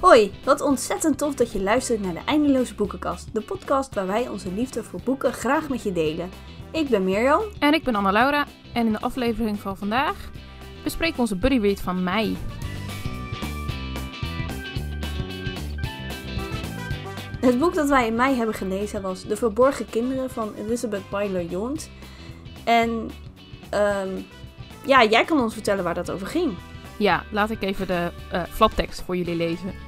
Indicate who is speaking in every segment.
Speaker 1: Hoi, wat ontzettend tof dat je luistert naar de Eindeloze Boekenkast, de podcast waar wij onze liefde voor boeken graag met je delen. Ik ben Mirjam.
Speaker 2: En ik ben Anna-Laura en in de aflevering van vandaag bespreken we onze buddy read van mei.
Speaker 1: Het boek dat wij in mei hebben gelezen was De Verborgen Kinderen van Elizabeth Byler Jones. En ehm, ja, jij kan ons vertellen waar dat over ging.
Speaker 2: Ja, laat ik even de eh, flaptekst voor jullie lezen.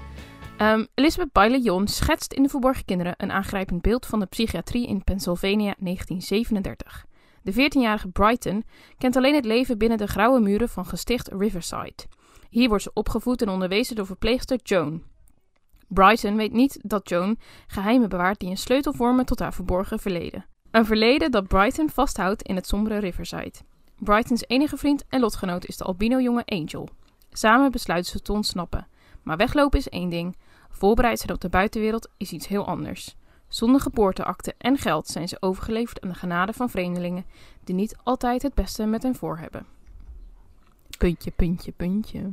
Speaker 2: Ehm, Elizabeth Jones schetst in De Verborgen Kinderen een aangrijpend beeld van de psychiatrie in Pennsylvania 1937. De 14-jarige Brighton kent alleen het leven binnen de grauwe muren van gesticht Riverside. Hier wordt ze opgevoed en onderwezen door verpleegster Joan. Brighton weet niet dat Joan geheimen bewaart die een sleutel vormen tot haar verborgen verleden. Een verleden dat Brighton vasthoudt in het sombere Riverside. Brightons enige vriend en lotgenoot is de albino-jongen Angel. Samen besluiten ze te ontsnappen. Maar weglopen is één ding, voorbereid zijn op de buitenwereld is iets heel anders. Zonder geboorteakte en geld zijn ze overgeleverd aan de genade van vreemdelingen die niet altijd het beste met hen voor hebben. Puntje, puntje, puntje.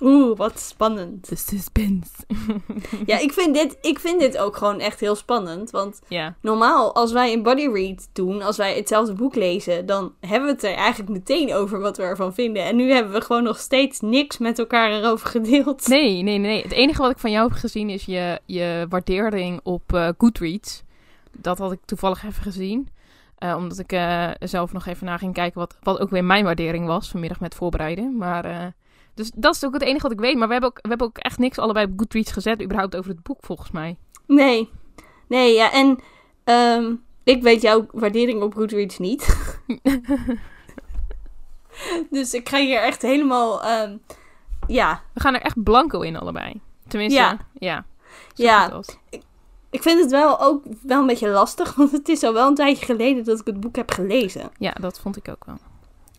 Speaker 1: Oeh, wat spannend.
Speaker 2: De suspense.
Speaker 1: Ja, ik vind, dit, ik vind dit ook gewoon echt heel spannend. Want normaal, als wij een body read doen, als wij hetzelfde boek lezen, dan hebben we het er eigenlijk meteen over wat we ervan vinden. En nu hebben we gewoon nog steeds niks met elkaar erover gedeeld.
Speaker 2: nee, nee, nee. Het enige wat ik van jou heb gezien is je, je waardering op eh, Goodreads. Dat had ik toevallig even gezien. Eh, omdat ik eh, zelf nog even na ging kijken wat, wat ook weer mijn waardering was vanmiddag met voorbereiden. Maar, dus dat is ook het enige wat ik weet. Maar we hebben ook, we hebben ook echt niks allebei op Goodreads gezet, überhaupt over het boek volgens mij.
Speaker 1: Nee. Nee, ja, en ehm, ik weet jouw waardering op Goodreads niet. dus ik ga hier echt helemaal, ehm, ja,
Speaker 2: We gaan er echt blanco in allebei. Tenminste,
Speaker 1: Ja.
Speaker 2: ja.
Speaker 1: Ja.
Speaker 2: als.
Speaker 1: ik vind het wel ook wel een beetje lastig, want het is al wel een tijdje geleden dat ik het boek heb gelezen.
Speaker 2: Ja, dat vond ik ook wel.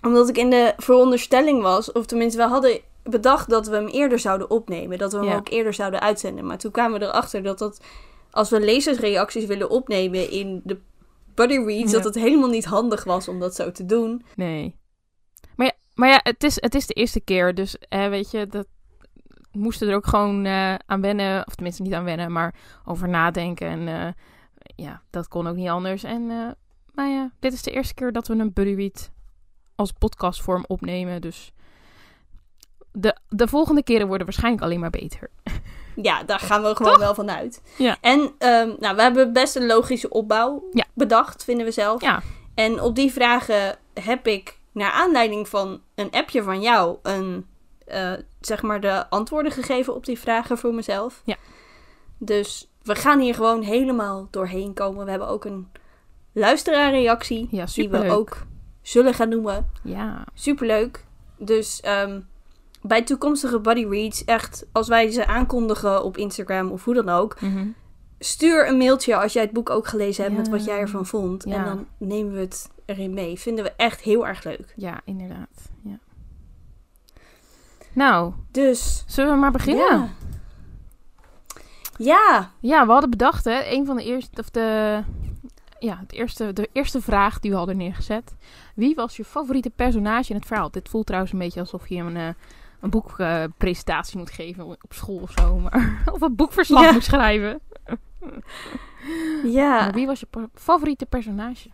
Speaker 1: Omdat ik in de veronderstelling was, of tenminste, we hadden bedacht dat we hem eerder zouden opnemen. Dat we hem
Speaker 2: Ja.
Speaker 1: ook eerder zouden uitzenden. Maar toen kwamen we erachter dat dat, als we lezersreacties willen opnemen in de buddy reads,
Speaker 2: Ja.
Speaker 1: dat het helemaal niet handig was om dat zo te doen.
Speaker 2: Nee. Maar ja, maar ja het, is, het is de eerste keer. Dus eh, weet je, dat moesten er ook gewoon eh, aan wennen. Of tenminste niet aan wennen, maar over nadenken. En eh, ja, dat kon ook niet anders. En eh nou ja, dit is de eerste keer dat we een buddy read als podcastvorm opnemen. Dus de, de volgende keren worden waarschijnlijk alleen maar beter.
Speaker 1: Ja, daar gaan we gewoon wel van uit.
Speaker 2: Ja.
Speaker 1: En ehm, nou, we hebben best een logische opbouw
Speaker 2: Ja.
Speaker 1: bedacht, vinden we zelf.
Speaker 2: Ja,
Speaker 1: En op die vragen heb ik, naar aanleiding van een appje van jou, een, eh, zeg maar de antwoorden gegeven op die vragen voor mezelf.
Speaker 2: Ja.
Speaker 1: Dus we gaan hier gewoon helemaal doorheen komen. We hebben ook een luisteraarreactie,
Speaker 2: ja
Speaker 1: die we ook zullen gaan noemen.
Speaker 2: Ja,
Speaker 1: Superleuk. Dus ehm, bij toekomstige body reads, echt, als wij ze aankondigen op Instagram of hoe dan ook,
Speaker 2: mhm.
Speaker 1: stuur een mailtje als jij het boek ook gelezen hebt met wat jij ervan vond. En dan nemen we het erin mee. Vinden we echt heel erg leuk.
Speaker 2: ja inderdaad. Ja. Nou,
Speaker 1: Dus,
Speaker 2: zullen we maar beginnen?
Speaker 1: ja. Ja,
Speaker 2: Ja, we hadden bedacht, hè, een van de eerste, of de, ja, het eerste, de eerste vraag die we hadden neergezet. Wie was je favoriete personage in het verhaal? Dit voelt trouwens een beetje alsof je een, eh, een boekpresentatie moet geven op school of zo. Maar, of een boekverslag
Speaker 1: Ja.
Speaker 2: moet schrijven.
Speaker 1: ja,
Speaker 2: Maar wie was je favoriete personage?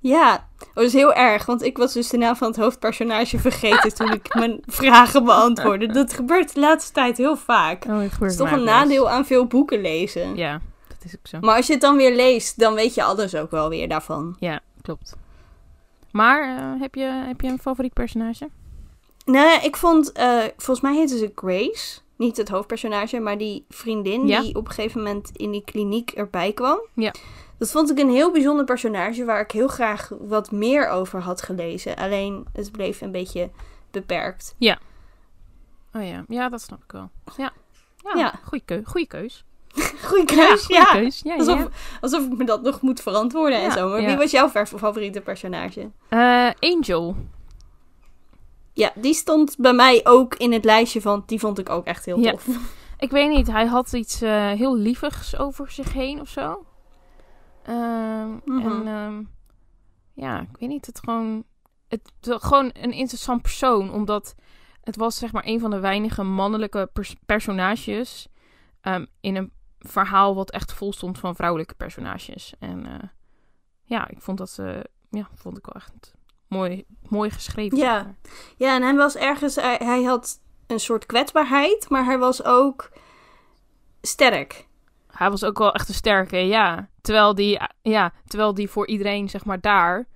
Speaker 1: ja. Oh, dat is heel erg, want ik was dus de naam van het hoofdpersonage vergeten toen ik mijn vragen beantwoordde. Dat gebeurt de laatste tijd heel vaak.
Speaker 2: Oh,
Speaker 1: Dat is toch een nadeel aan veel boeken lezen.
Speaker 2: Ja, dat is ook zo.
Speaker 1: Maar als je het dan weer leest, dan weet je alles ook wel weer daarvan.
Speaker 2: Ja, klopt. Maar eh, heb, je, heb je een favoriet personage?
Speaker 1: Nee, ik vond, eh, volgens mij heette ze Grace. Niet het hoofdpersonage, maar die vriendin
Speaker 2: Ja.
Speaker 1: die op een gegeven moment in die kliniek erbij kwam.
Speaker 2: Ja.
Speaker 1: Dat vond ik een heel bijzonder personage waar ik heel graag wat meer over had gelezen. Alleen het bleef een beetje beperkt.
Speaker 2: Oh ja, ja, dat snap ik wel. Ja, ja,
Speaker 1: Ja.
Speaker 2: Goeie, keu goeie keus.
Speaker 1: Goeie keus,
Speaker 2: goeie
Speaker 1: ja.
Speaker 2: keus. Ja.
Speaker 1: Alsof, alsof ik me dat nog moet verantwoorden en zo. Maar wie was jouw favoriete personage?
Speaker 2: Eh, Angel.
Speaker 1: Ja, die stond bij mij ook in het lijstje van... Die vond ik ook echt heel tof.
Speaker 2: Ik weet niet, hij had iets eh, heel lievigs over zich heen of zo. Ehm,
Speaker 1: Mhm.
Speaker 2: En ehm, ja, ik weet niet, het gewoon, het, gewoon een interessant persoon, omdat het was zeg maar een van de weinige mannelijke pers- personages ehm, in een verhaal wat echt vol stond van vrouwelijke personages. En eh, ja, ik vond dat, eh, ja, vond ik wel echt mooi, mooi geschreven.
Speaker 1: Ja.
Speaker 2: zeg maar.
Speaker 1: Ja, en hij was ergens, hij, hij had een soort kwetsbaarheid, maar hij was ook sterk.
Speaker 2: Hij was ook wel echt een sterke, ja. Terwijl die, ja, terwijl die voor iedereen, zeg maar, daar,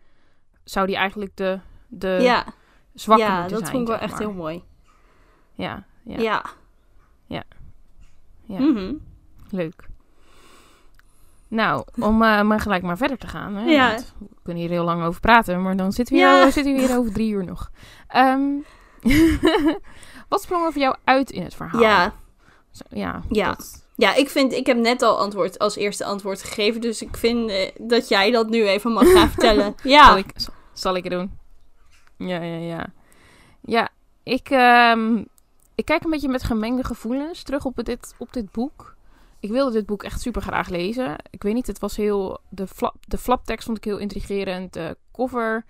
Speaker 2: zou die eigenlijk de, de
Speaker 1: ja,
Speaker 2: zwakke
Speaker 1: ja
Speaker 2: moeten
Speaker 1: dat
Speaker 2: zijn,
Speaker 1: vond ik wel echt
Speaker 2: maar.
Speaker 1: heel mooi.
Speaker 2: Ja, ja,
Speaker 1: Ja.
Speaker 2: Ja. ja.
Speaker 1: Mhm.
Speaker 2: Leuk. Nou, om eh, maar gelijk maar verder te gaan. Hè,
Speaker 1: Ja.
Speaker 2: we kunnen hier heel lang over praten, maar dan zitten we hier,
Speaker 1: Ja.
Speaker 2: zitten we hier over drie uur nog. Ehm, wat sprong er voor jou uit in het verhaal?
Speaker 1: Ja,
Speaker 2: Zo, ja,
Speaker 1: Ja.
Speaker 2: dat-
Speaker 1: ja, ik vind, ik heb net al antwoord als eerste antwoord gegeven, dus ik vind eh, dat jij dat nu even mag gaan vertellen.
Speaker 2: Zal,
Speaker 1: Ja,
Speaker 2: ik, zal, zal ik het doen? Ja, ja, ja. Ja, ik, ehm, ik kijk een beetje met gemengde gevoelens terug op dit, op dit boek. Ik wilde dit boek echt super graag lezen. Ik weet niet, het was heel... De, flap, de flaptekst vond ik heel intrigerend. De cover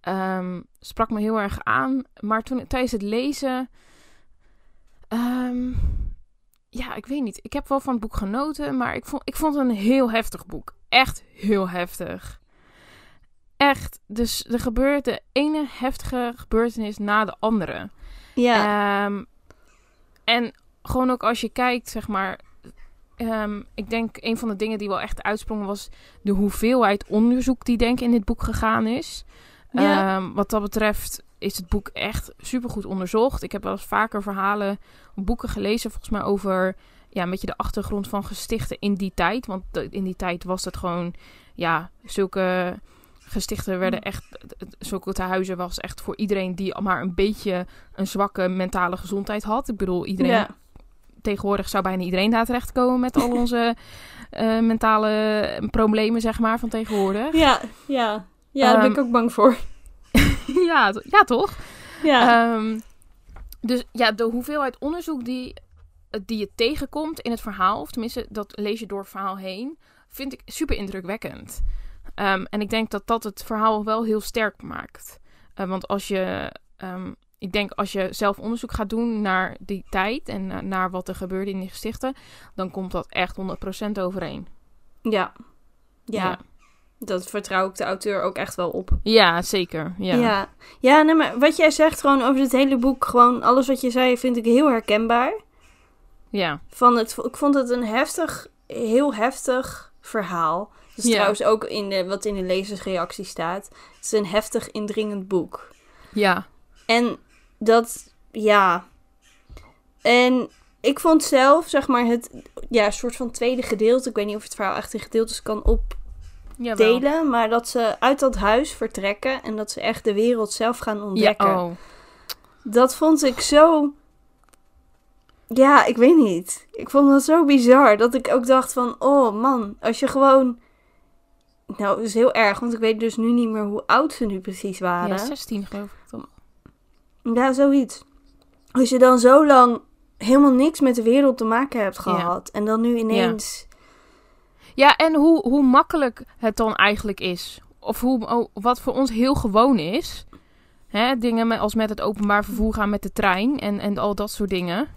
Speaker 2: ehm, sprak me heel erg aan. Maar toen, tijdens het lezen... ehm, ja, ik weet niet. Ik heb wel van het boek genoten, maar ik vond, ik vond het een heel heftig boek. Echt heel heftig. Echt. Dus er gebeurt de ene heftige gebeurtenis na de andere.
Speaker 1: ja,
Speaker 2: Ehm, en gewoon ook als je kijkt, zeg maar. Ehm, ik denk een van de dingen die wel echt uitsprongen was de hoeveelheid onderzoek die denk ik in dit boek gegaan is.
Speaker 1: Ja.
Speaker 2: Ehm, wat dat betreft is het boek echt supergoed onderzocht. Ik heb wel eens vaker verhalen, boeken gelezen, volgens mij over ja, een beetje de achtergrond van gestichten in die tijd. Want in die tijd was het gewoon, ja, zulke gestichten werden echt, zulke tehuizen was echt voor iedereen die maar een beetje een zwakke mentale gezondheid had. Ik bedoel, iedereen
Speaker 1: ja,
Speaker 2: tegenwoordig zou bijna iedereen daar terechtkomen met al onze eh, mentale problemen, zeg maar, van tegenwoordig.
Speaker 1: ja, ja. Ja, daar ben ik
Speaker 2: Ehm,
Speaker 1: ook bang voor.
Speaker 2: ja, ja, toch?
Speaker 1: Ja,
Speaker 2: Ehm, dus ja, de hoeveelheid onderzoek die, die je tegenkomt in het verhaal, of tenminste dat lees je door het verhaal heen, vind ik super indrukwekkend. Ehm, en ik denk dat dat het verhaal wel heel sterk maakt. Eh, want als je, ik denk als je zelf onderzoek gaat doen naar die tijd en na- naar wat er gebeurde in die gestichten, dan komt dat echt 100% overeen.
Speaker 1: ja. Ja,
Speaker 2: ja.
Speaker 1: dat vertrouw ik de auteur ook echt wel op.
Speaker 2: Ja, zeker. Ja.
Speaker 1: Ja, ja. nee, maar wat jij zegt gewoon over dit hele boek, gewoon alles wat je zei, vind ik heel herkenbaar.
Speaker 2: ja.
Speaker 1: Van het, ik vond het een heftig, heel heftig verhaal. Dat is
Speaker 2: Ja.
Speaker 1: trouwens ook in de, wat in de lezersreactie staat. Het is een heftig, indringend boek.
Speaker 2: Ja.
Speaker 1: En dat, ja. En ik vond zelf, zeg maar, het ja, soort van tweede gedeelte. Ik weet niet of het verhaal echt in gedeeltes kan
Speaker 2: Jawel.
Speaker 1: opdelen. Maar dat ze uit dat huis vertrekken en dat ze echt de wereld zelf gaan ontdekken.
Speaker 2: Ja, oh.
Speaker 1: Dat vond ik zo. Ja, ik weet niet. Ik vond dat zo bizar dat ik ook dacht van, oh man, als je gewoon. Nou, dat is heel erg, want ik weet dus nu niet meer hoe oud ze nu precies waren.
Speaker 2: ja, 16 geloof ik. Dan.
Speaker 1: Ja, zoiets. Als je dan zo lang helemaal niks met de wereld te maken hebt gehad. En dan nu ineens.
Speaker 2: Ja, en hoe, hoe makkelijk het dan eigenlijk is. Of hoe, oh, wat voor ons heel gewoon is. Hè, dingen met, als met het openbaar vervoer gaan met de trein en, en al dat soort dingen.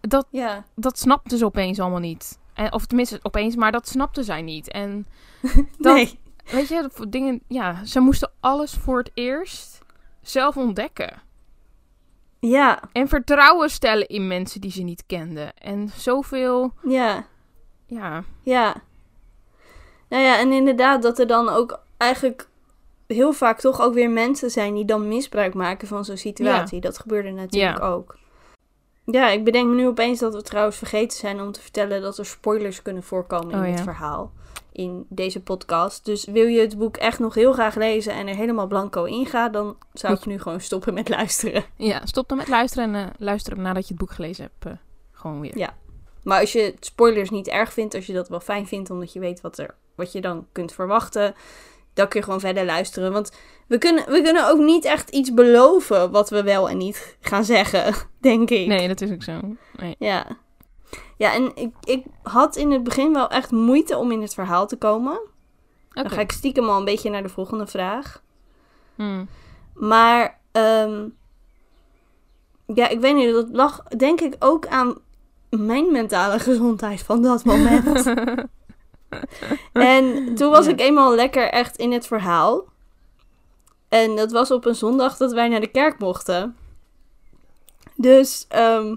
Speaker 2: Dat,
Speaker 1: Ja.
Speaker 2: dat snapten ze opeens allemaal niet. En, of tenminste, opeens, maar dat snapten zij niet. En dat,
Speaker 1: Nee.
Speaker 2: weet je, dingen, ja, ze moesten alles voor het eerst zelf ontdekken.
Speaker 1: Ja.
Speaker 2: En vertrouwen stellen in mensen die ze niet kenden. En zoveel,
Speaker 1: Ja.
Speaker 2: ja,
Speaker 1: Ja. Nou ja, en inderdaad dat er dan ook eigenlijk heel vaak toch ook weer mensen zijn die dan misbruik maken van zo'n situatie. Dat gebeurde natuurlijk
Speaker 2: Ja.
Speaker 1: ook. Ja, ik bedenk me nu opeens dat we trouwens vergeten zijn om te vertellen dat er spoilers kunnen voorkomen in
Speaker 2: Oh,
Speaker 1: het
Speaker 2: ja.
Speaker 1: verhaal. In deze podcast. Dus wil je het boek echt nog heel graag lezen en er helemaal blanco in gaat, dan zou ik nu gewoon stoppen met luisteren.
Speaker 2: Ja, stop dan met luisteren en luisteren nadat je het boek gelezen hebt. eh, gewoon weer.
Speaker 1: Ja. Maar als je spoilers niet erg vindt, als je dat wel fijn vindt, omdat je weet wat, er, wat je dan kunt verwachten, dan kun je gewoon verder luisteren. Want we kunnen, we kunnen ook niet echt iets beloven wat we wel en niet gaan zeggen, denk ik.
Speaker 2: Nee, dat is ook zo. Nee.
Speaker 1: Ja. Ja, en ik, ik had in het begin wel echt moeite om in het verhaal te komen. Dan ga ik stiekem al een beetje naar de volgende vraag.
Speaker 2: Hmm.
Speaker 1: Maar ehm, ja, ik weet niet, dat lag denk ik ook aan mijn mentale gezondheid van dat moment. en toen was
Speaker 2: Ja.
Speaker 1: ik eenmaal lekker echt in het verhaal. En dat was op een zondag dat wij naar de kerk mochten. Dus, ehm,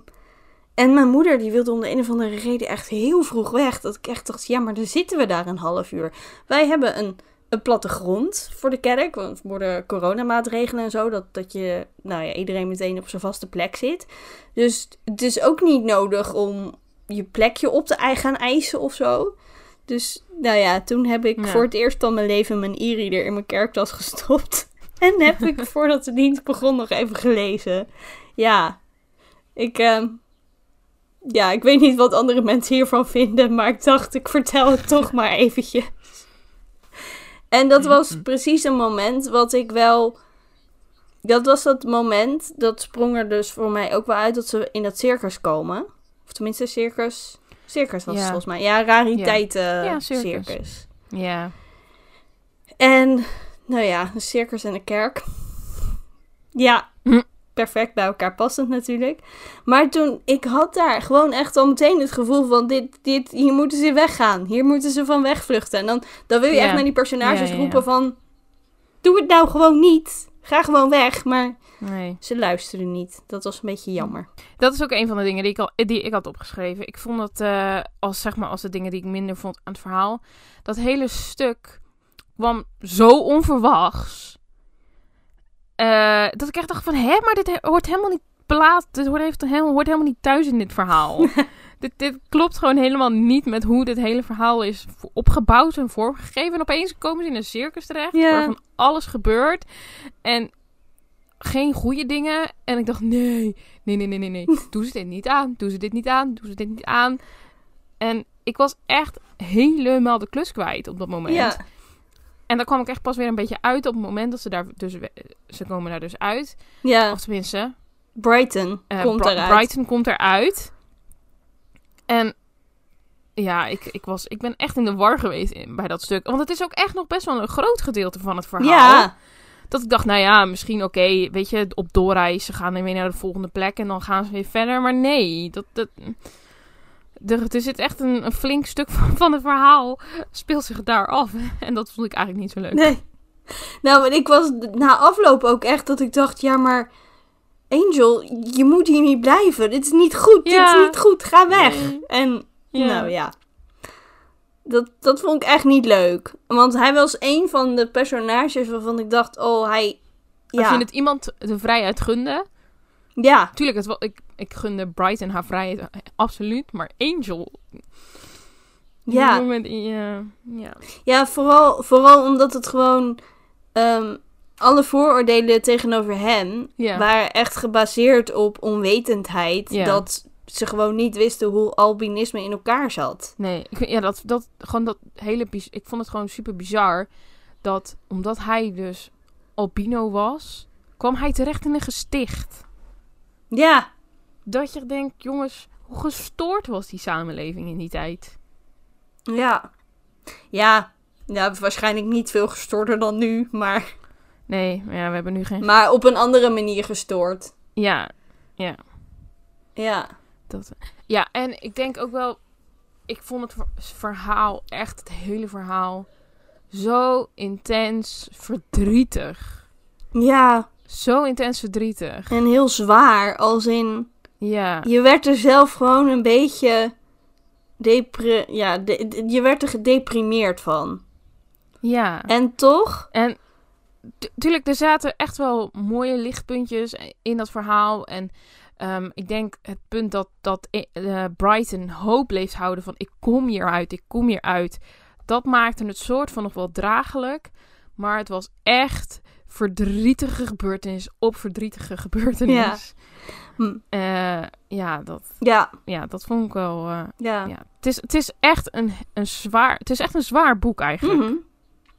Speaker 1: en mijn moeder die wilde om de een of andere reden echt heel vroeg weg. Dat ik echt dacht, ja, maar dan zitten we daar een half uur. Wij hebben een, een plattegrond voor de kerk, want voor de coronamaatregelen en zo, dat, dat je, nou ja, iedereen meteen op zijn vaste plek zit. Dus het is ook niet nodig om je plekje op te gaan eisen of zo. Dus, nou ja, toen heb ik
Speaker 2: Ja.
Speaker 1: voor het eerst van mijn leven mijn e-reader in mijn kerktas gestopt. En heb ik voordat de dienst begon nog even gelezen. Ja, ik, ehm, ja, ik weet niet wat andere mensen hiervan vinden, maar ik dacht, ik vertel het toch maar eventjes. En dat was precies een moment wat ik wel. Dat was dat moment, dat sprong er dus voor mij ook wel uit dat ze in dat circus komen. Of tenminste, circus. Circus was
Speaker 2: Ja.
Speaker 1: het volgens mij. Ja, rariteiten
Speaker 2: Ja, circus.
Speaker 1: circus.
Speaker 2: Ja.
Speaker 1: En, nou ja, een circus en een kerk. Ja,
Speaker 2: Hm.
Speaker 1: Perfect bij elkaar passend natuurlijk. Maar toen, ik had daar gewoon echt al meteen het gevoel van, dit, dit, hier moeten ze weggaan. Hier moeten ze van wegvluchten. En dan, dan wil je echt naar die personages roepen van, doe het nou gewoon niet. Ga gewoon weg. Maar
Speaker 2: Nee.
Speaker 1: ze luisteren niet. Dat was een beetje jammer.
Speaker 2: Dat is ook een van de dingen die ik, al, die ik had opgeschreven. Ik vond dat, eh, als, zeg maar, als de dingen die ik minder vond aan het verhaal. Dat hele stuk kwam zo onverwachts. Eh, dat ik echt dacht van, hè, maar dit he- hoort helemaal niet plaats. Dit hoort, heeft, helemaal, hoort helemaal niet thuis in dit verhaal. dit, dit klopt gewoon helemaal niet met hoe dit hele verhaal is opgebouwd en vormgegeven. En opeens komen ze in een circus terecht,
Speaker 1: Ja.
Speaker 2: waarvan alles gebeurt. En geen goede dingen. En ik dacht, nee, nee, nee, nee, nee, nee. Doe ze dit niet aan. Doe ze dit niet aan. Doe ze dit niet aan. En ik was echt helemaal de klus kwijt op dat moment.
Speaker 1: Ja,
Speaker 2: En dan kwam ik echt pas weer een beetje uit op het moment dat ze daar dus... Ze komen daar dus uit.
Speaker 1: ja.
Speaker 2: Of tenminste,
Speaker 1: Brighton
Speaker 2: eh,
Speaker 1: komt eruit.
Speaker 2: Brighton komt eruit. En ja, ik, ik, was, ik ben echt in de war geweest in, bij dat stuk. Want het is ook echt nog best wel een groot gedeelte van het verhaal.
Speaker 1: Ja,
Speaker 2: Dat ik dacht, nou ja, misschien oké, weet je, op doorreis. Ze gaan dan weer naar de volgende plek en dan gaan ze weer verder. Maar nee, dat... dat er, er zit echt een, een flink stuk van, van het verhaal speelt zich daar af. En dat vond ik eigenlijk niet zo leuk.
Speaker 1: Nee. Nou, maar ik was na afloop ook echt dat ik dacht, ja, maar Angel, je moet hier niet blijven. Dit is niet goed. Dit
Speaker 2: Ja.
Speaker 1: is niet goed. Ga weg.
Speaker 2: Nee.
Speaker 1: En
Speaker 2: Ja.
Speaker 1: nou ja. Dat, dat vond ik echt niet leuk. Want hij was een van de personages waarvan ik dacht, oh, hij...
Speaker 2: Als je
Speaker 1: Ja,
Speaker 2: het iemand de vrijheid gunde...
Speaker 1: ja,
Speaker 2: Tuurlijk, het, ik, ik gunde Brighton haar vrijheid, eh, absoluut. Maar Angel...
Speaker 1: Ja.
Speaker 2: moment, ja, ja.
Speaker 1: ja vooral, vooral omdat het gewoon... ehm, alle vooroordelen tegenover hem
Speaker 2: Ja.
Speaker 1: waren echt gebaseerd op onwetendheid. Dat ze gewoon niet wisten hoe albinisme in elkaar zat.
Speaker 2: Nee, ik ja, dat, dat, gewoon dat hele... Ik vond het gewoon super bizar. Dat, omdat hij dus albino was... kwam hij terecht in een gesticht.
Speaker 1: Ja,
Speaker 2: Dat je denkt, jongens... Hoe gestoord was die samenleving in die tijd?
Speaker 1: ja. Ja, ja waarschijnlijk niet veel gestoorder dan nu, maar,
Speaker 2: Nee, maar ja, we hebben nu geen...
Speaker 1: maar op een andere manier gestoord.
Speaker 2: Ja,
Speaker 1: Ja,
Speaker 2: dat... Ja, en ik denk ook wel... Ik vond het ver- verhaal, echt het hele verhaal... Zo intens verdrietig.
Speaker 1: ja.
Speaker 2: Zo intens verdrietig.
Speaker 1: En heel zwaar, als in...
Speaker 2: Ja.
Speaker 1: Je werd er zelf gewoon een beetje... Depre ja, de- de- je werd er gedeprimeerd van.
Speaker 2: Ja.
Speaker 1: En toch?
Speaker 2: En tu- tuurlijk, er zaten echt wel mooie lichtpuntjes in dat verhaal. En ehm, ik denk het punt dat, dat eh, Brighton hoop bleef houden van ik kom hieruit, ik kom hieruit. Dat maakte het soort van nog wel draaglijk. Maar het was echt verdrietige gebeurtenis op verdrietige gebeurtenis.
Speaker 1: Hm.
Speaker 2: Eh, ja, dat,
Speaker 1: Ja,
Speaker 2: ja, dat vond ik wel... eh,
Speaker 1: ja.
Speaker 2: ja. het, is, het is echt een, een zwaar... Het is echt een zwaar boek eigenlijk.
Speaker 1: Mhm.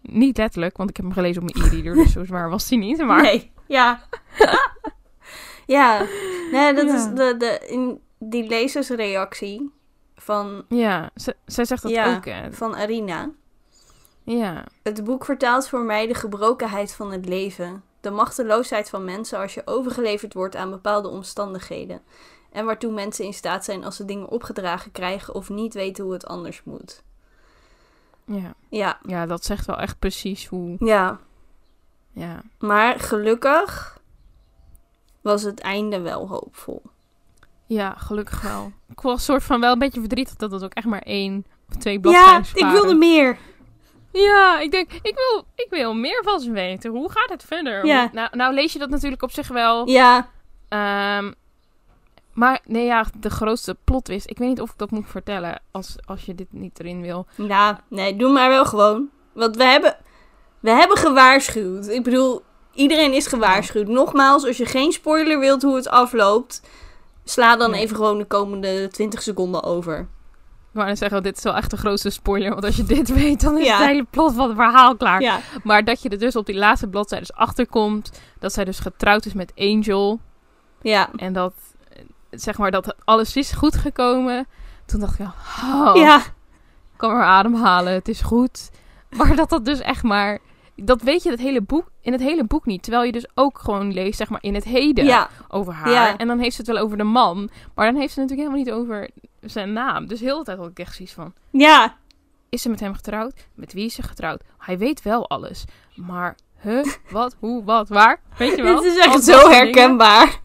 Speaker 2: Niet letterlijk, want ik heb hem gelezen op mijn e-reader, dus zo zwaar was hij niet. Maar
Speaker 1: Nee, ja. ja, nee, dat
Speaker 2: Ja.
Speaker 1: is de, de, in die lezersreactie van,
Speaker 2: ja, zij zegt dat
Speaker 1: Ja.
Speaker 2: ook. Hè.
Speaker 1: van Arina.
Speaker 2: Ja,
Speaker 1: Het boek vertaalt voor mij de gebrokenheid van het leven. de machteloosheid van mensen als je overgeleverd wordt aan bepaalde omstandigheden. En waartoe mensen in staat zijn als ze dingen opgedragen krijgen of niet weten hoe het anders moet.
Speaker 2: Ja.
Speaker 1: Ja,
Speaker 2: ja, dat zegt wel echt precies hoe...
Speaker 1: ja.
Speaker 2: Ja,
Speaker 1: Maar gelukkig was het einde wel hoopvol.
Speaker 2: ja gelukkig wel. Ik was soort van wel een beetje verdrietig dat het ook echt maar één of twee
Speaker 1: Ja,
Speaker 2: bladzijden
Speaker 1: ik wilde meer.
Speaker 2: Ja, ik denk, ik wil, ik wil meer van ze weten. Hoe gaat het verder?
Speaker 1: Ja.
Speaker 2: Nou, nou lees je dat natuurlijk op zich wel.
Speaker 1: Ja,
Speaker 2: Ehm, maar nee, ja, de grootste plot twist. Ik weet niet of ik dat moet vertellen als, als je dit niet erin wil.
Speaker 1: ja, nee, doe maar wel gewoon. Want we hebben, we hebben gewaarschuwd. Ik bedoel, iedereen is gewaarschuwd. Nogmaals, als je geen spoiler wilt hoe het afloopt, sla dan
Speaker 2: Nee.
Speaker 1: even gewoon de komende 20 seconden over.
Speaker 2: Ik wou net zeggen, dit is wel echt de grootste spoiler. Want als je dit weet, dan is
Speaker 1: Ja.
Speaker 2: het hele plot van het verhaal klaar.
Speaker 1: Ja,
Speaker 2: Maar dat je er dus op die laatste bladzijde dus achterkomt dat zij dus getrouwd is met Angel.
Speaker 1: ja,
Speaker 2: En dat, zeg maar, dat alles is goed gekomen. Toen dacht ik wel, oh,
Speaker 1: ja,
Speaker 2: ik kan maar ademhalen, het is goed. Maar dat dat dus echt maar... Dat weet je het hele boek, in het hele boek niet. Terwijl je dus ook gewoon leest, zeg maar, in het heden
Speaker 1: ja,
Speaker 2: over haar.
Speaker 1: Ja.
Speaker 2: En dan heeft ze het wel over de man. Maar dan heeft ze het natuurlijk helemaal niet over zijn naam. Dus heel de tijd had ik echt zoiets van...
Speaker 1: ja,
Speaker 2: Is ze met hem getrouwd? Met wie is ze getrouwd? Hij weet wel alles. Maar, huh, wat, hoe, wat, waar? Weet je wel?
Speaker 1: Dit is echt zo
Speaker 2: dingen.
Speaker 1: herkenbaar.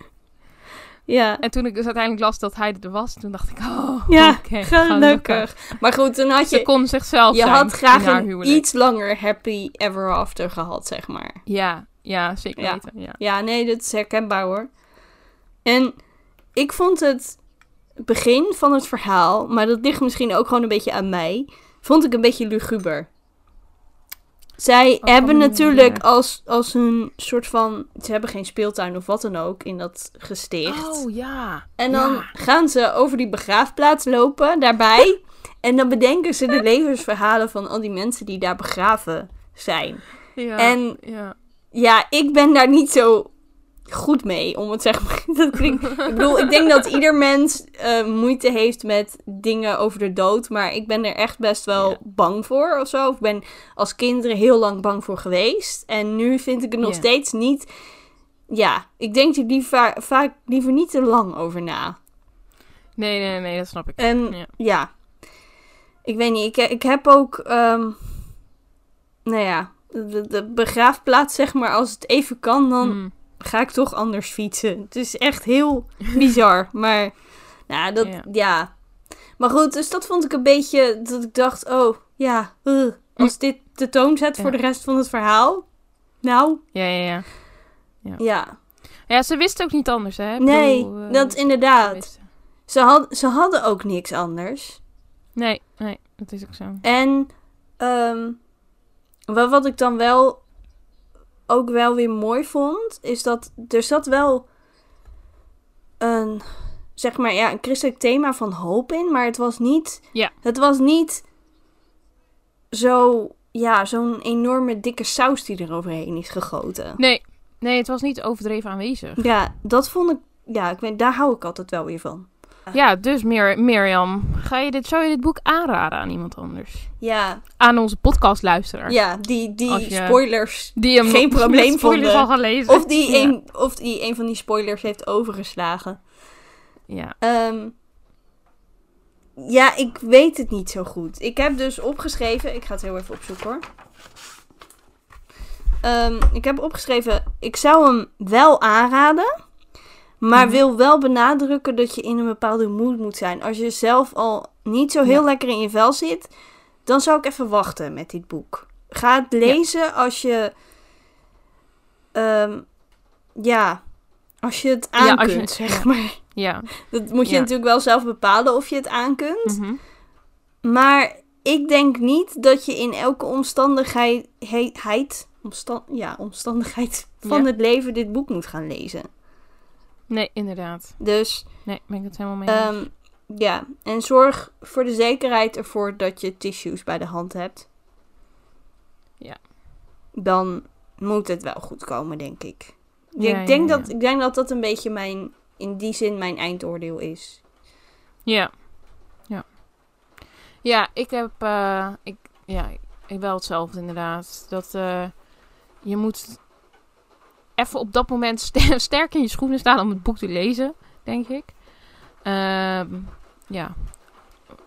Speaker 1: Ja,
Speaker 2: En toen ik dus uiteindelijk las dat hij er was, toen dacht ik, oh,
Speaker 1: ja, gelukkig. Maar goed, toen had
Speaker 2: Ze
Speaker 1: je,
Speaker 2: kon zichzelf
Speaker 1: je
Speaker 2: zijn
Speaker 1: had graag een iets langer happy ever after gehad, zeg maar.
Speaker 2: Ja, ja, zeker
Speaker 1: Ja.
Speaker 2: weten. Ja.
Speaker 1: Ja, nee, dat is herkenbaar hoor. En ik vond het begin van het verhaal, maar dat ligt misschien ook gewoon een beetje aan mij, vond ik een beetje luguber. Zij
Speaker 2: Op
Speaker 1: hebben natuurlijk als, als een soort van. Ze hebben geen speeltuin of wat dan ook in dat gesticht.
Speaker 2: Oh ja.
Speaker 1: En dan
Speaker 2: Ja.
Speaker 1: gaan ze over die begraafplaats lopen, daarbij. en dan bedenken ze de levensverhalen van al die mensen die daar begraven zijn.
Speaker 2: ja.
Speaker 1: En-
Speaker 2: ja.
Speaker 1: Ja, ik ben daar niet zo goed mee, om het zeg maar. Dat klinkt, ik bedoel, ik denk dat ieder mens eh, moeite heeft met dingen over de dood. Maar ik ben er echt best wel
Speaker 2: Ja.
Speaker 1: bang voor of zo. Ik ben als kind er heel lang bang voor geweest. En nu vind ik het nog
Speaker 2: Ja.
Speaker 1: steeds niet. Ja, ik denk er die va- vaak liever niet te lang over na.
Speaker 2: Nee, nee, nee, dat snap ik.
Speaker 1: En
Speaker 2: Ja.
Speaker 1: ja, ik weet niet. Ik, ik heb ook, ehm, nou ja, de, de begraafplaats, zeg maar, als het even kan, dan
Speaker 2: Mm.
Speaker 1: Ga ik toch anders fietsen. Het is echt heel bizar. Maar, nou, dat,
Speaker 2: Ja.
Speaker 1: ja. Maar goed, dus dat vond ik een beetje, dat ik dacht, oh, ja, uh, als dit de toon zet voor
Speaker 2: Ja.
Speaker 1: de rest van het verhaal. Nou,
Speaker 2: Ja, ja, ja.
Speaker 1: ja.
Speaker 2: Ja, ze wist ook niet anders, hè?
Speaker 1: Nee,
Speaker 2: bedoel, eh,
Speaker 1: dat inderdaad. Ze, had, ze hadden ook niks anders.
Speaker 2: Nee, nee, dat is ook zo.
Speaker 1: En wat, wat ik dan wel ook wel weer mooi vond, is dat er zat wel een, zeg maar, ja, een christelijk thema van hoop in, maar het was niet,
Speaker 2: Ja.
Speaker 1: het was niet zo, ja, zo'n enorme dikke saus die er overheen is gegoten.
Speaker 2: Nee, nee, het was niet overdreven aanwezig.
Speaker 1: Ja, dat vond ik, ja, ik weet, daar hou ik altijd wel weer van.
Speaker 2: Ja, dus Mir Mirjam, ga je dit, zou je dit boek aanraden aan iemand anders?
Speaker 1: Ja,
Speaker 2: Aan onze podcastluisteraar.
Speaker 1: ja die, die
Speaker 2: je-
Speaker 1: spoilers
Speaker 2: Die hem
Speaker 1: Geen probleem vonden.
Speaker 2: al gelezen.
Speaker 1: Of die,
Speaker 2: Ja.
Speaker 1: een, of die een van die spoilers heeft overgeslagen.
Speaker 2: Ja.
Speaker 1: Ehm, ja, ik weet het niet zo goed. Ik heb dus opgeschreven. Ik ga het heel even opzoeken hoor. Ehm, ik heb opgeschreven. Ik zou hem wel aanraden. Maar
Speaker 2: Mhm.
Speaker 1: wil wel benadrukken dat je in een bepaalde mood moet zijn. Als je zelf al niet zo heel
Speaker 2: Ja.
Speaker 1: lekker in je vel zit. Dan zou ik even wachten met dit boek. Ga het lezen als je. ehm, ja. Als je het aan
Speaker 2: Ja,
Speaker 1: kunt, zeg maar.
Speaker 2: Ja.
Speaker 1: Dat moet je natuurlijk wel zelf bepalen of je het aan kunt.
Speaker 2: Mhm.
Speaker 1: Maar ik denk niet dat je in elke omstandigheid, he- heid- omstan, ja, omstandigheid van het leven dit boek moet gaan lezen.
Speaker 2: Nee, inderdaad.
Speaker 1: Dus
Speaker 2: Nee, ben ik het helemaal mee.
Speaker 1: ehm, ja, en zorg voor de zekerheid ervoor dat je tissues bij de hand hebt.
Speaker 2: Ja.
Speaker 1: Dan moet het wel goed komen, denk ik.
Speaker 2: Ja,
Speaker 1: ik, denk
Speaker 2: ja,
Speaker 1: Dat, ik denk dat dat een beetje mijn, in die zin mijn eindoordeel is.
Speaker 2: Ja. Ja. Ja, ik heb... eh, ik, ja, ik wel hetzelfde inderdaad. Dat eh, je moet even op dat moment ster- sterk in je schoenen staan om het boek te lezen, denk ik. Ehm, ja,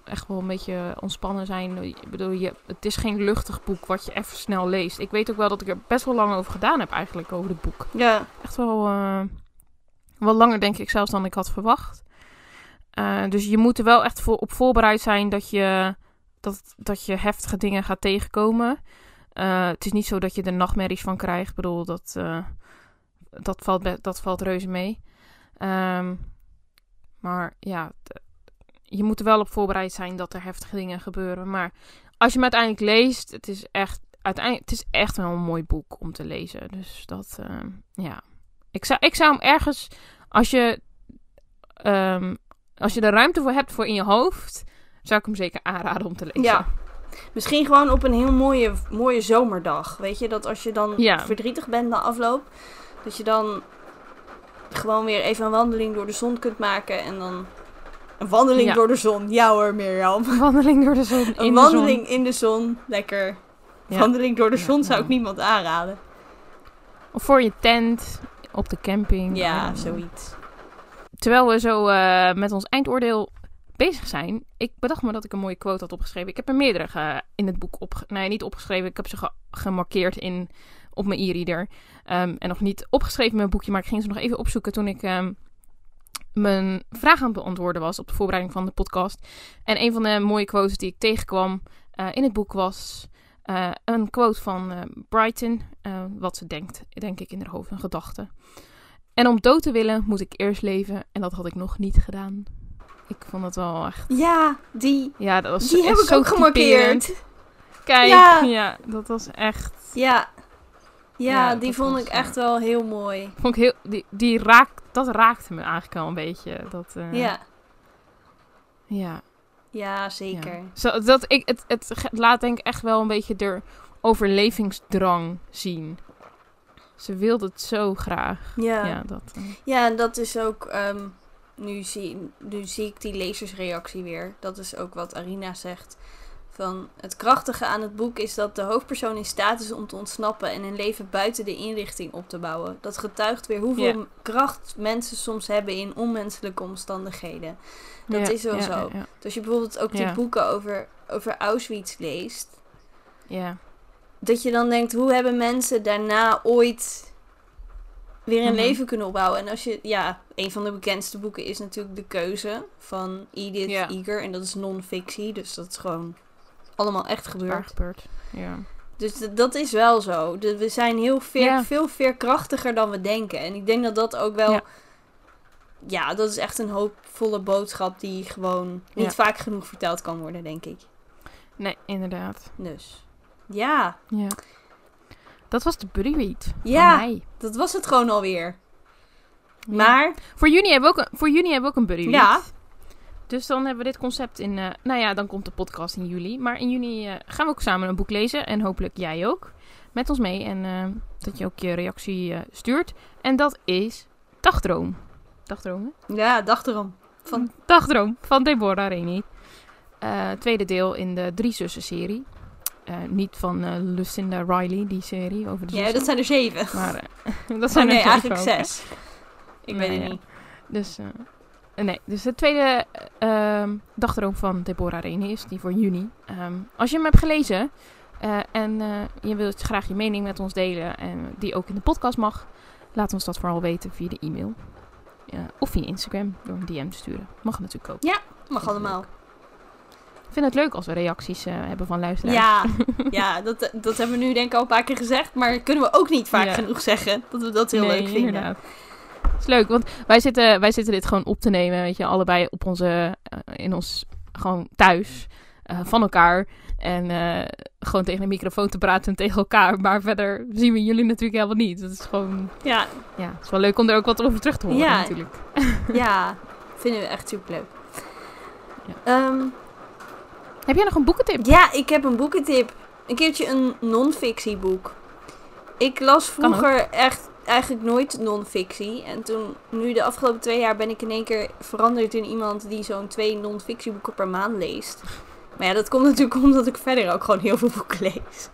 Speaker 2: echt wel een beetje ontspannen zijn. Ik bedoel, je, het is geen luchtig boek wat je even snel leest. Ik weet ook wel dat ik er best wel lang over gedaan heb eigenlijk, over het boek.
Speaker 1: Ja.
Speaker 2: Echt wel, wel langer denk ik zelfs dan ik had verwacht. Eh, dus je moet er wel echt voor, op voorbereid zijn dat je, dat, dat je heftige dingen gaat tegenkomen. Eh, het is niet zo dat je er nachtmerries van krijgt. Ik bedoel, dat, dat, valt, dat valt reuze mee. Ehm, maar ja, je moet er wel op voorbereid zijn dat er heftige dingen gebeuren. Maar als je hem uiteindelijk leest, het is echt, uiteindelijk, het is echt wel een mooi boek om te lezen. Dus dat, ehm, ja. Ik zou, ik zou hem ergens, als je, ehm, als je er ruimte voor hebt voor in je hoofd, zou ik hem zeker aanraden om te lezen.
Speaker 1: Ja. Misschien gewoon op een heel mooie, mooie zomerdag. Weet je, dat als je dan
Speaker 2: Ja.
Speaker 1: verdrietig bent na afloop, dat je dan gewoon weer even een wandeling door de zon kunt maken. En dan een wandeling
Speaker 2: Ja.
Speaker 1: door de zon. Ja hoor, Mirjam.
Speaker 2: Een wandeling door de zon. in
Speaker 1: Een
Speaker 2: de
Speaker 1: wandeling in de zon. Lekker.
Speaker 2: Ja.
Speaker 1: Wandeling door de
Speaker 2: Ja,
Speaker 1: zon zou ik niemand aanraden.
Speaker 2: Of voor je tent, op de camping.
Speaker 1: Ja,
Speaker 2: Eh,
Speaker 1: zoiets.
Speaker 2: Terwijl we zo eh, met ons eindoordeel bezig zijn, ik bedacht me dat ik een mooie quote had opgeschreven. Ik heb er meerdere ge- in het boek op, nee, niet opgeschreven. Ik heb ze ge- gemarkeerd in, op mijn e-reader. Ehm, en nog niet opgeschreven in mijn boekje, maar ik ging ze nog even opzoeken toen ik ehm, mijn vraag aan het beantwoorden was op de voorbereiding van de podcast. En een van de mooie quotes die ik tegenkwam eh, in het boek was eh, een quote van eh, Brighton. wat ze denkt, denk ik, in haar hoofd en gedachten. En om dood te willen moet ik eerst leven. En dat had ik nog niet gedaan. Ik vond het wel echt...
Speaker 1: Ja, die,
Speaker 2: Ja, dat was
Speaker 1: die heb ik
Speaker 2: zo
Speaker 1: ook gemarkeerd.
Speaker 2: Kijk, ja.
Speaker 1: Ja.
Speaker 2: dat was echt...
Speaker 1: Ja. Ja, die vond ik echt wel heel mooi.
Speaker 2: Vond ik heel... Die, die raakt, dat raakte me eigenlijk wel een beetje. Dat, eh,
Speaker 1: Ja.
Speaker 2: Ja.
Speaker 1: Ja, zeker.
Speaker 2: ja. Zo, dat ik, het, het laat denk ik echt wel een beetje de overlevingsdrang zien. Ze wilde het zo graag.
Speaker 1: Ja.
Speaker 2: Ja, dat... eh,
Speaker 1: Ja, en dat is ook. ehm, nu, zie, nu zie ik die lezersreactie weer. Dat is ook wat Arina zegt. Van het krachtige aan het boek is dat de hoofdpersoon in staat is om te ontsnappen en een leven buiten de inrichting op te bouwen. Dat getuigt weer hoeveel kracht mensen soms hebben in onmenselijke omstandigheden. Dat is wel zo. Dus als je bijvoorbeeld ook die boeken over, over Auschwitz leest,
Speaker 2: ja.
Speaker 1: dat je dan denkt, hoe hebben mensen daarna ooit weer een
Speaker 2: Mhm.
Speaker 1: leven kunnen opbouwen? En als je, ja, een van de bekendste boeken is natuurlijk De Keuze van Edith. Eger. En dat is non-fictie, dus dat is gewoon allemaal echt gebeurd.
Speaker 2: gebeurd. Ja.
Speaker 1: Dus dat is wel zo. We zijn heel veer,
Speaker 2: Ja.
Speaker 1: veel veerkrachtiger dan we denken. En ik denk dat dat ook wel...
Speaker 2: Ja.
Speaker 1: Ja, dat is echt een hoopvolle boodschap die gewoon niet
Speaker 2: Ja.
Speaker 1: vaak genoeg verteld kan worden, denk ik.
Speaker 2: Nee, inderdaad.
Speaker 1: Dus, ja.
Speaker 2: Ja. Dat was de buddy read
Speaker 1: Ja.
Speaker 2: van mij.
Speaker 1: Dat was het gewoon alweer. Maar,
Speaker 2: Voor juni hebben we ook een, voor juni hebben we ook een buddy read.
Speaker 1: Ja.
Speaker 2: Dus dan hebben we dit concept in... eh, nou ja, dan komt de podcast in juli. Maar in juni eh, gaan we ook samen een boek lezen. En hopelijk jij ook. Met ons mee. En eh, dat je ook je reactie stuurt. En dat is Dagdroom. Dagdroom, hè?
Speaker 1: ja, erom. Van,
Speaker 2: Dagdroom van Deborah Reni. Tweede deel in de Drie Zussen serie. Niet van Lucinda Riley, die serie over de
Speaker 1: ja,
Speaker 2: zussen.
Speaker 1: dat zijn er zeven.
Speaker 2: Maar dat
Speaker 1: Oh,
Speaker 2: zijn er
Speaker 1: nee, eigenlijk zes. Ik
Speaker 2: Nee,
Speaker 1: weet het niet.
Speaker 2: Dus, nee, dus de tweede eh, ehm, dagdroom van Deborah Reni is die voor juni. Ehm, als je hem hebt gelezen eh, en eh, je wilt graag je mening met ons delen en die ook in de podcast mag, laat ons dat vooral weten via de e-mail. Ja, of via Instagram door een DM te sturen. Mag natuurlijk ook.
Speaker 1: Mag allemaal.
Speaker 2: Ik vind het leuk als we reacties eh, hebben van luisteraars.
Speaker 1: Ja, ja dat, dat hebben we nu denk ik al een paar keer gezegd. Maar kunnen we ook niet vaak
Speaker 2: Ja.
Speaker 1: genoeg zeggen. Dat we dat heel
Speaker 2: Nee,
Speaker 1: leuk vinden.
Speaker 2: Inderdaad. Het is leuk, want wij zitten, wij zitten dit gewoon op te nemen, weet je, allebei op onze, eh, in ons, gewoon thuis, eh, van elkaar. En eh, gewoon tegen een microfoon te praten tegen elkaar. Maar verder zien we jullie natuurlijk helemaal niet. Het is gewoon,
Speaker 1: Ja,
Speaker 2: ja, het is wel leuk om er ook wat over terug te horen
Speaker 1: Ja.
Speaker 2: natuurlijk.
Speaker 1: ja, vinden we echt superleuk.
Speaker 2: Ja.
Speaker 1: Ehm,
Speaker 2: Heb jij nog een boekentip?
Speaker 1: ja, ik heb een boekentip. Een keertje een non-fictieboek. Ik las vroeger echt eigenlijk nooit non-fictie. En toen, nu de afgelopen twee jaar, ben ik in één keer veranderd in iemand die zo'n twee non-fictieboeken per maand leest. Maar ja, dat komt natuurlijk omdat ik verder ook gewoon heel veel boeken lees.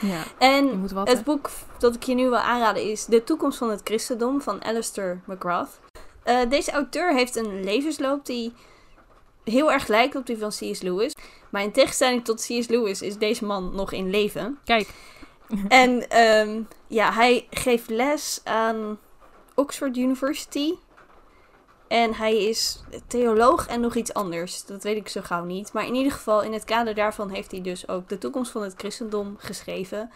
Speaker 2: Ja,
Speaker 1: En
Speaker 2: wat.
Speaker 1: het boek dat ik je nu wil aanraden is De toekomst van het christendom van Alistair McGrath. Eh, deze auteur heeft een levensloop die heel erg lijkt op die van C.S. Lewis. Maar in tegenstelling tot C.S. Lewis is deze man nog in leven.
Speaker 2: Kijk,
Speaker 1: En ehm, ja, hij geeft les aan Oxford University. En hij is theoloog en nog iets anders. Dat weet ik zo gauw niet. Maar in ieder geval, in het kader daarvan heeft hij dus ook de toekomst van het christendom geschreven.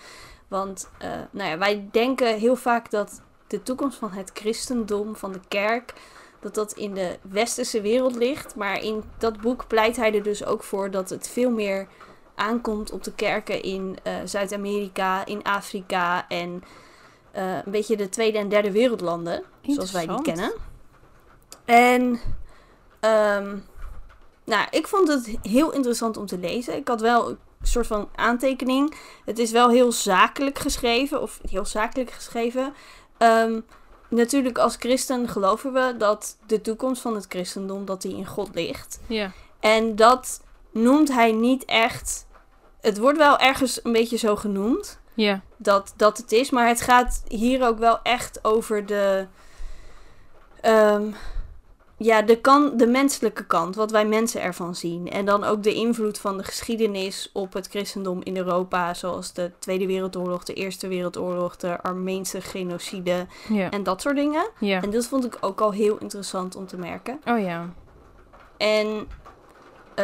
Speaker 1: Want eh, nou ja, wij denken heel vaak dat de toekomst van het christendom, van de kerk, dat dat in de westerse wereld ligt. Maar in dat boek pleit hij er dus ook voor dat het veel meer aankomt op de kerken in eh, Zuid-Amerika, in Afrika en eh, een beetje de tweede en derde wereldlanden, zoals wij die kennen. En ehm, nou, ik vond het heel interessant om te lezen. Ik had wel een soort van aantekening. Het is wel heel zakelijk geschreven, of heel zakelijk geschreven. Ehm, natuurlijk als christen geloven we dat de toekomst van het christendom dat die in God ligt.
Speaker 2: ja.
Speaker 1: En dat noemt hij niet echt. Het wordt wel ergens een beetje zo genoemd
Speaker 2: Ja,
Speaker 1: dat, dat het is, maar het gaat hier ook wel echt over de. ehm, ja, de, kan, de menselijke kant, wat wij mensen ervan zien. En dan ook de invloed van de geschiedenis op het christendom in Europa, zoals de Tweede Wereldoorlog, de Eerste Wereldoorlog, de Armeense genocide
Speaker 2: ja,
Speaker 1: en dat soort dingen.
Speaker 2: ja.
Speaker 1: En dat vond ik ook al heel interessant om te merken.
Speaker 2: Oh ja.
Speaker 1: En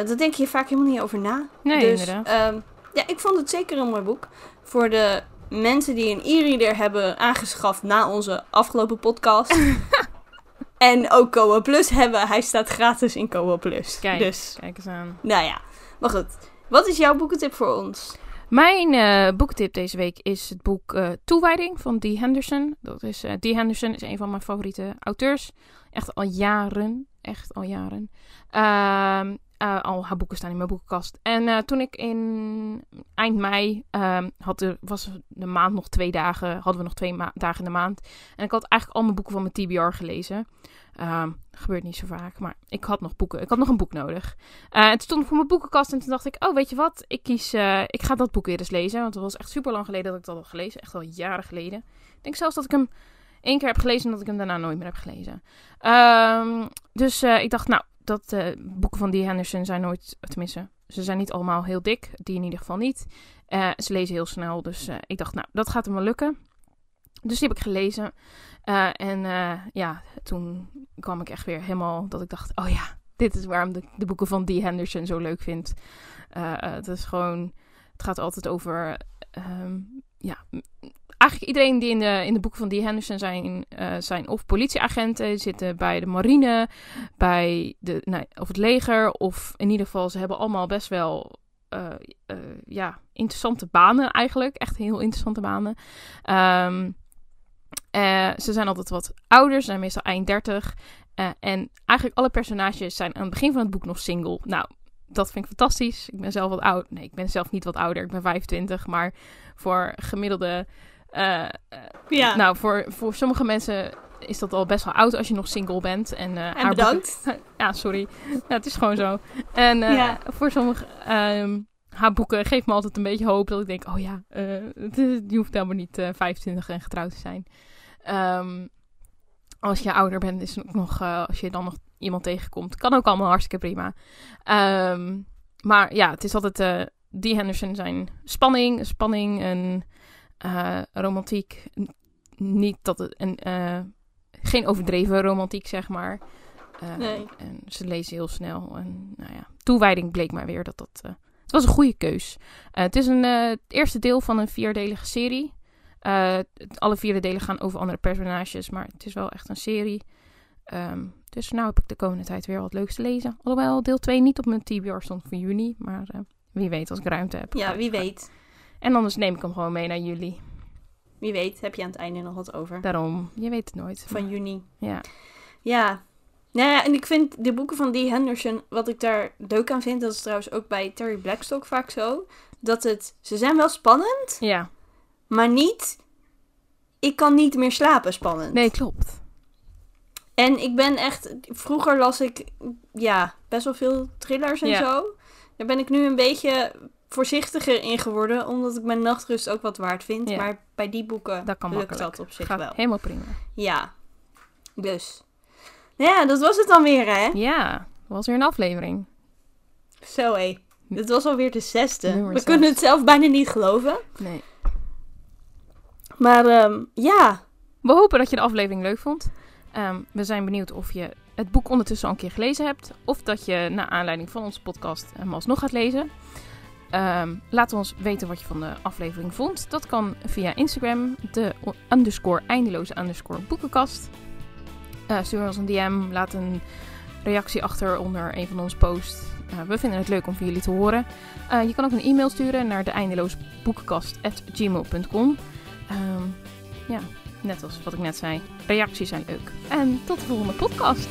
Speaker 1: eh daar denk je vaak helemaal niet over na.
Speaker 2: Nee,
Speaker 1: dus
Speaker 2: inderdaad.
Speaker 1: ehm, ja, ik vond het zeker een mooi boek. Voor de mensen die een e-reader hebben aangeschaft na onze afgelopen podcast. en ook Koa Plus hebben. Hij staat gratis in Koa Plus.
Speaker 2: Kijk.
Speaker 1: Dus,
Speaker 2: Kijk eens aan.
Speaker 1: nou ja. Maar goed. Wat is jouw boekentip voor ons?
Speaker 2: Mijn eh boektip deze week is het boek eh, Toewijding van Dee Henderson. Dat is, Dee Henderson is een van mijn favoriete auteurs. Echt al jaren. Echt al jaren. Eh, al haar boeken staan in mijn boekenkast. En eh, toen ik in eind mei ehm, had er, was de maand nog twee dagen, hadden we nog twee dagen in de maand. En ik had eigenlijk al mijn boeken van mijn TBR gelezen. Ehm, gebeurt niet zo vaak, maar ik had nog boeken. Ik had nog een boek nodig. Eh, toen stond voor mijn boekenkast en toen dacht ik, oh weet je wat, ik kies, ik ga dat boek weer eens lezen. Want het was echt super lang geleden dat ik dat had gelezen. Echt al jaren geleden. Ik denk zelfs dat ik hem één keer heb gelezen en dat ik hem daarna nooit meer heb gelezen. Ehm, dus ik dacht, nou, dat eh, boeken van Dee Henderson zijn nooit, tenminste, ze zijn niet allemaal heel dik. Die in ieder geval niet. Eh, ze lezen heel snel, dus eh, ik dacht, nou, dat gaat hem wel lukken. Dus die heb ik gelezen. En ja, toen kwam ik echt weer helemaal dat ik dacht, oh ja, dit is waarom de, de boeken van Dee Henderson zo leuk vind. Het is gewoon, het gaat altijd over, ehm, ja, eigenlijk iedereen die in de, in de boeken van Dee Henderson zijn, eh, zijn of politieagenten, zitten bij de marine, bij de, nee, of het leger, of in ieder geval, ze hebben allemaal best wel, eh, eh, ja, interessante banen eigenlijk. Echt heel interessante banen. Ehm, eh, ze zijn altijd wat ouder, ze zijn meestal eind 30. Eh, en eigenlijk alle personages zijn aan het begin van het boek nog single. Nou, dat vind ik fantastisch. Ik ben zelf wat oud. Nee, ik ben zelf niet wat ouder. Ik ben 25. Maar voor gemiddelde. Eh, eh,
Speaker 1: Ja.
Speaker 2: Nou, voor, voor sommige mensen is dat al best wel oud als je nog single bent. En,
Speaker 1: en
Speaker 2: haar
Speaker 1: bedankt.
Speaker 2: boeken- ja, sorry. Ja, het is gewoon zo. En
Speaker 1: Ja.
Speaker 2: voor sommige. ehm, haar boeken geeft me altijd een beetje hoop dat ik denk: oh ja, je hoeft helemaal niet eh 25 en getrouwd te zijn. Ehm, als je ouder bent, is het ook nog, als je dan nog iemand tegenkomt, kan ook allemaal hartstikke prima. Ehm, maar ja, het is altijd die Henderson zijn spanning, spanning en eh, romantiek. Niet dat het een eh, geen overdreven romantiek, zeg maar. Eh,
Speaker 1: Nee.
Speaker 2: En ze lezen heel snel. En nou ja, toewijding bleek maar weer dat dat. het was een goede keus. Het is een, het eerste deel van een vierdelige serie. Alle vierde delen gaan over andere personages, maar het is wel echt een serie. Ehm, dus nou heb ik de komende tijd weer wat leuks te lezen. Alhoewel deel 2 niet op mijn TBR stond voor juni, maar wie weet als ik ruimte heb.
Speaker 1: Ja, wie weet.
Speaker 2: En anders neem ik hem gewoon mee naar juli.
Speaker 1: Wie weet heb je aan het einde nog wat over.
Speaker 2: Daarom, je weet het nooit.
Speaker 1: Van juni.
Speaker 2: Ja.
Speaker 1: Ja. Nou ja, en ik vind de boeken van Dee Henderson, wat ik daar leuk aan vind, dat is trouwens ook bij Terry Blackstock vaak zo, dat het, ze zijn wel spannend,
Speaker 2: Ja,
Speaker 1: maar niet, ik kan niet meer slapen spannend.
Speaker 2: nee, klopt.
Speaker 1: En ik ben echt, vroeger las ik, ja, best wel veel thrillers en
Speaker 2: Ja.
Speaker 1: zo. Daar ben ik nu een beetje voorzichtiger in geworden, omdat ik mijn nachtrust ook wat waard vind.
Speaker 2: Ja.
Speaker 1: Maar bij die boeken
Speaker 2: Dat kan
Speaker 1: lukt
Speaker 2: makkelijk.
Speaker 1: dat op zich
Speaker 2: Gaat
Speaker 1: wel.
Speaker 2: helemaal prima.
Speaker 1: Ja, dus. Nou ja, dat was het dan weer, hè?
Speaker 2: Ja, dat was weer een aflevering.
Speaker 1: Zo, hé. Dit was alweer de zesde.
Speaker 2: Nummer
Speaker 1: We
Speaker 2: zes.
Speaker 1: kunnen het zelf bijna niet geloven.
Speaker 2: Nee.
Speaker 1: Maar ehm, ja,
Speaker 2: We hopen dat je de aflevering leuk vond. Ehm, we zijn benieuwd of je het boek ondertussen al een keer gelezen hebt. Of dat je naar aanleiding van onze podcast hem alsnog gaat lezen. Ehm, laat ons weten wat je van de aflevering vond. Dat kan via Instagram, de underscore eindeloze underscore boekenkast. Eh, stuur ons een DM, laat een reactie achter onder een van onze posts. Eh, we vinden het leuk om van jullie te horen. Eh, je kan ook een e-mail sturen naar de eindeloosboekenkast.gmail.com. Ehm ja, net als wat ik net zei. Reacties zijn leuk. En tot de volgende podcast.